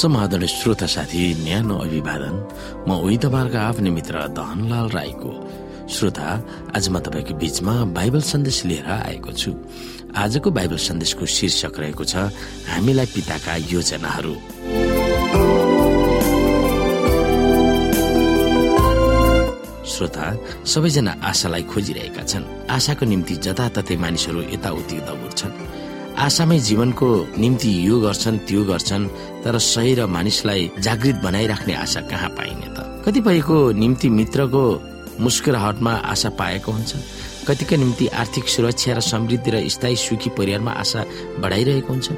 समाधान श्रोता साथी न्यानो अभिवादन। म उही तपाईँहरूको आफ्नै मित्र धनलाल राईको। श्रोता आज म तपाईँको बीचमा बाइबल सन्देश लिएर आएको छु। आजको बाइबल सन्देशको शीर्षक रहेको छ हामीलाई पिताका योजनाहरू। श्रोता सबैजना आशालाई खोजिरहेका छन्। आशाको निम्ति जताततै मानिसहरू यताउति दौड्छन्। आशामै जीवनको निम्ति यो गर्छन् त्यो गर्छन् तर सही र मानिसलाई जागृत बनाइराख्ने आशा कहाँ पाइने त? कतिपयको निम्ति मित्रको मुस्कुराहटमा आशा पाएको हुन्छ। कतिको निम्ति आर्थिक सुरक्षा र समृद्धि र स्थायी सुखी परिवारमा आशा बढाइरहेको हुन्छ।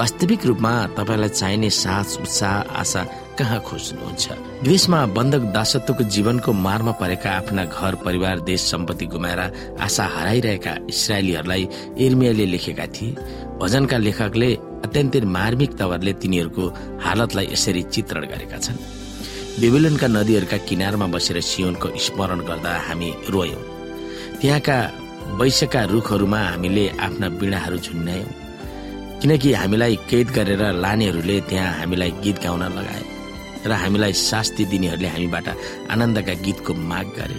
वास्तविक रूपमा तपाईँलाई चाहिने साहस उत्साह आशा कहाँ खोज्नुहुन्छ? देशमा बन्धक दासत्वको जीवनको मारमा परेका आफ्ना घर परिवार देश सम्पत्ति गुमाएर आशा हराइरहेका इसरायलीहरूलाई इर्मियाले लेखेका थिए। भजनका लेखकले अत्यन्तै मार्मिक तवरले तिनीहरूको हालतलाई यसरी चित्रण गरेका छन्। बेबिलनका नदीहरूका किनारमा बसेर सियोनको स्मरण गर्दा हामी रोयौं। त्यहाँका वैश्यका रुखहरूमा हामीले आफ्ना बिडाहरू झुन्यायौं किनकि हामीलाई कैद गरेर लानेहरूले त्यहाँ हामीलाई गीत गाउन लगाए। र हामीलाई शास्ति दिनेहरूले हामीबाट आनन्दका गीतको माग गरे।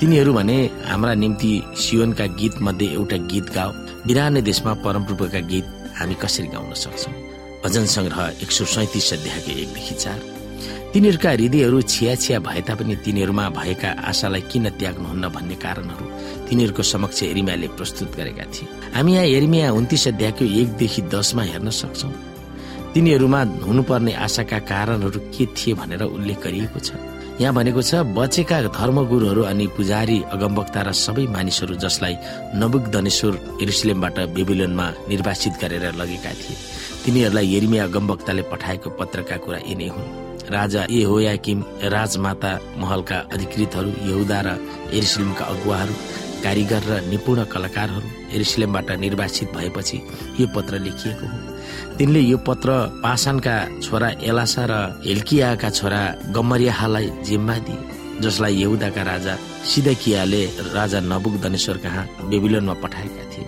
तिनीहरू भने हाम्रा निम्ति सियोनका गीत मध्ये एउटा गीत गाओ। बिराने देशमा परमप्रभुका गीत हामी कसरी गाउन सक्छौ? भजन संग्रह एक सौ सैतिस अध्यायको एकदेखि चार। तिनीहरूका हृदयहरू छिया छिया भए तापनि तिनीहरूमा भएका आशालाई किन त्याग्नुहुन्न भन्ने कारणहरू तिनीहरूको समक्ष एरिमियाले प्रस्तुत गरेका थिए। हामी यहाँ एरिमिया उन्तिस अध्यायको एकदेखि दसमा हेर्न सक्छौ। तिनीहरूमा हुनुपर्ने आशाका कारणहरू के थिए भनेर उल्लेख गरिएको छ। यहाँ भनेको छ बचेका धर्मगुरुहरू अनि पुजारी अगमवक्ता र सबै मानिसहरू जसलाई नबुक दनेश्वर एरुसलेमबाट बेबिलोनमा निर्वासित गरेर लगेका थिए। तिनीहरूलाई एरिमिया अगमवक्ताले पठाएको पत्रका कुरा यिनै हुन्। राजा ए होया किम राजमाता महलका अधिकृतहरू यहुदा र एरुसलेमका अगुवाहरू कारिगर र निपुण कलाकारहरू एरुसलेमबाट निर्वासित भएपछि यो पत्र लेखिएको हो। तिनले यो पत्र पासानका छोरा एलासा र हेल्कियाका छोरा गमरियाहालाई जिम्मा दिए जसलाई यहुदाका राजा सिदकियाले राजा नबुक दनेश्वर कहाँ बेबिलोनमा पठाएका थिए।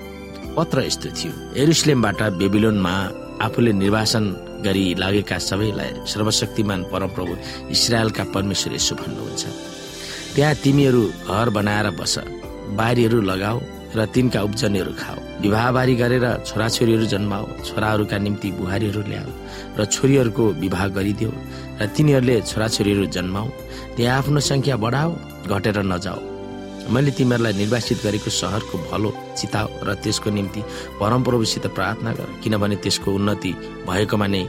पत्र यस्तो थियो एरुसलेमबाट बेबिलोनमा आफूले निर्वासन गरी लागेका सबैलाई सर्वशक्तिमान परमप्रभु इसरायलका परमेश्वर यसो भन्नुहुन्छ। त्यहाँ तिमीहरू घर बनाएर बस। बारीहरू लगाऊ र तिनका उब्जनीहरू खाऊ। विवाहबारी गरेर छोराछोरीहरू जन्माऊ छोराहरूका निम्ति बुहारीहरू ल्याऊ र छोरीहरूको विवाह गरिदेऊ र तिनीहरूले छोराछोरीहरू जन्माऊ। त्यहाँ आफ्नो संख्या बढाऊ घटेर नजाऊ। मैले तिमीहरूलाई निर्वासित गरेको सहरको भलो चिताऊ र त्यसको निम्ति परमप्रभुसित प्रार्थना गर किनभने त्यसको उन्नति भएकोमा नै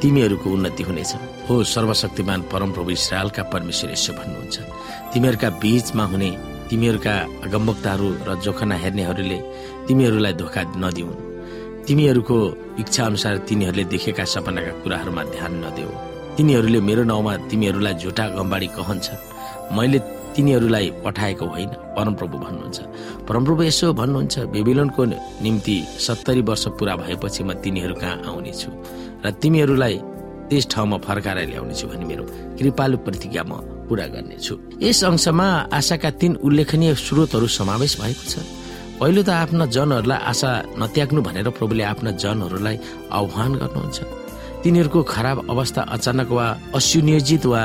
तिमीहरूको उन्नति हुनेछ। हो सर्वशक्तिमान परमप्रभु इसरायलका परमेश्वर यसो भन्नुहुन्छ। तिमीहरूका बीचमा हुने तिमीहरूका अगमवक्ताहरू र जोखना हेर्नेहरूले तिमीहरूलाई धोका नदिउन्। तिमीहरूको इच्छा अनुसार तिनीहरूले देखेका सपनाका कुराहरूमा ध्यान नदेऊ। तिनीहरूले मेरो नाउँमा तिमीहरूलाई झुटा गम्बाडी कहन्छ मैले तिनीहरूलाई पठाएको होइन परमप्रभु भन्नुहुन्छ। परमप्रभु यसो भन्नुहुन्छ बेबिलोनको निम्ति सत्तरी वर्ष पुरा भएपछि म तिनीहरू कहाँ आउनेछु? र तिमीहरूलाई त्यस ठाउँमा फर्काएर ल्याउनेछु भने मेरो कृपालु प्रतिज्ञा म पूरा गर्नेछु। यस अंशमा आशाका तीन उल्लेखनीय स्रोतहरू समावेश भएको छ। पहिलो त आफ्ना जनहरूलाई आशा नत्याग्नु भनेर प्रभुले आफ्ना जनहरूलाई आह्वान गर्नुहुन्छ। तिनीहरूको खराब अवस्था अचानक वा असुनियोजित वा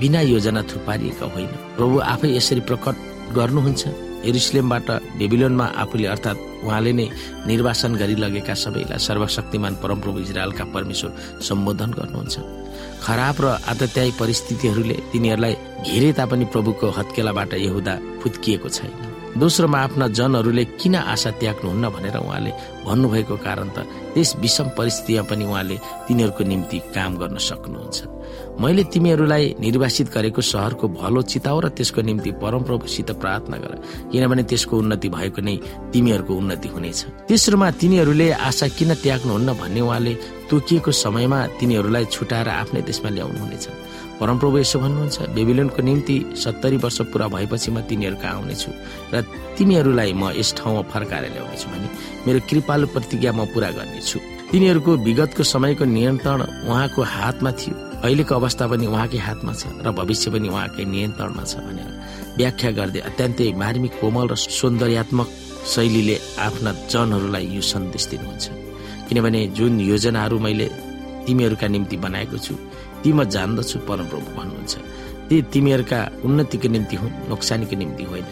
बिना योजना थुपारिएका होइन। प्रभु आफै यसरी प्रकट गर्नुहुन्छ। एरुसलेमबाट बेबिलोनमा आफूले अर्थात् उहाँले नै निर्वासन गरी लगेका सबैलाई सर्वशक्तिमान परमप्रभु इजरायलका परमेश्वर सम्बोधन गर्नुहुन्छ। खराब र आतत्यायी परिस्थितिहरूले तिनीहरूलाई घेरे तापनि प्रभुको हत्केलाबाट यहुदा फुत्किएको छैन। दोस्रोमा आफ्ना जनहरूले किन आशा त्याग्नुहुन्न भनेर उहाँले भन्नुभएको कारण त त्यस विषम परिस्थितिमा पनि उहाँले तिनीहरूको निम्ति काम गर्न सक्नुहुन्छ। मैले तिमीहरूलाई निर्वासित गरेको सहरको भलो चिताउ र त्यसको निम्ति परमप्रभुसित प्रार्थना गर किनभने त्यसको उन्नति भएको नै तिमीहरूको उन्नति हुनेछ। तेस्रोमा तिनीहरूले आशा किन त्याग्नुहुन्न भन्ने उहाँले तोकिएको समयमा तिनीहरूलाई छुटाएर आफ्नै देशमा ल्याउनुहुनेछ। परमप्रभु यसो भन्नुहुन्छ बेबिलोनको निम्ति सत्तरी वर्ष पुरा भएपछि म तिनीहरू आउनेछु र तिमीहरूलाई म यस ठाउँमा फर्काएर ल्याउनेछु भने मेरो कृपालु प्रतिज्ञा म पूरा गर्नेछु। तिनीहरूको विगतको समयको नियन्त्रण उहाँको हातमा थियो। अहिलेको अवस्था पनि उहाँकै हातमा छ र भविष्य पनि उहाँकै नियन्त्रणमा छ भनेर व्याख्या गर्दै अत्यन्तै मार्मिक कोमल र सौन्दर्यात्मक शैलीले आफ्ना जनहरूलाई यो सन्देश दिनुहुन्छ। किनभने जुन योजनाहरू मैले तिमीहरूका निम्ति बनाएको छु ती म जान्दछु परमप्रभु भन्नुहुन्छ। ती तिमीहरूका उन्नतिको निम्ति हुन् नोक्सानीको निम्ति होइन।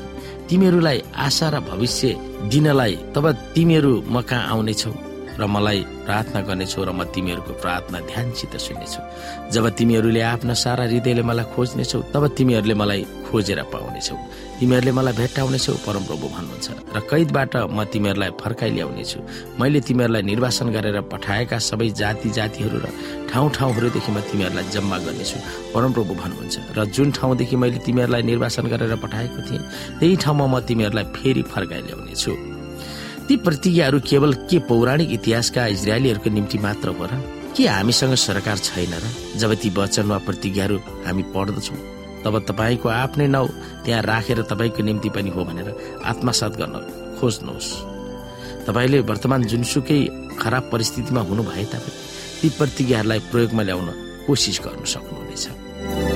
तिमीहरूलाई आशा र भविष्य दिनलाई तब तिमीहरू म कहाँ आउनेछौ। र मलाई प्रार्थना गर्नेछौ र म तिमीहरूको प्रार्थना ध्यानसित सुन्नेछु। जब तिमीहरूले आफ्ना सारा हृदयले मलाई खोज्नेछौ तब तिमीहरूले मलाई खोजेर पाउनेछौ। तिमीहरूले मलाई भेट्टाउनेछौ परमप्रभु भन्नुहुन्छ। र कैदबाट म तिमीहरूलाई फर्काइ ल्याउनेछु। मैले तिमीहरूलाई निर्वासन गरेर पठाएका सबै जाति जातिहरू र ठाउँ ठाउँहरूदेखि म तिमीहरूलाई जम्मा गर्नेछु परमप्रभु भन्नुहुन्छ। र जुन ठाउँदेखि मैले तिमीहरूलाई निर्वासन गरेर पठाएको थिएँ त्यही ठाउँमा म तिमीहरूलाई फेरि फर्काइ ल्याउनेछु। ती प्रतिज्ञाहरू केवल के पौराणिक इतिहासका इजरायलीहरूको निम्ति मात्र हो र के हामीसँग सरकार छैन र जब ती वचन वा प्रतिज्ञाहरू हामी पढ्दछौँ तब तपाईँको आफ्नै नाउँ त्यहाँ राखेर तपाईँको निम्ति पनि हो भनेर आत्मसात गर्न खोज्नुहोस्। तपाईँले वर्तमान जुनसुकै खराब परिस्थितिमा हुनु भए तापनि ती प्रतिज्ञाहरूलाई प्रयोगमा ल्याउन कोसिस गर्नु सक्नुहुनेछ।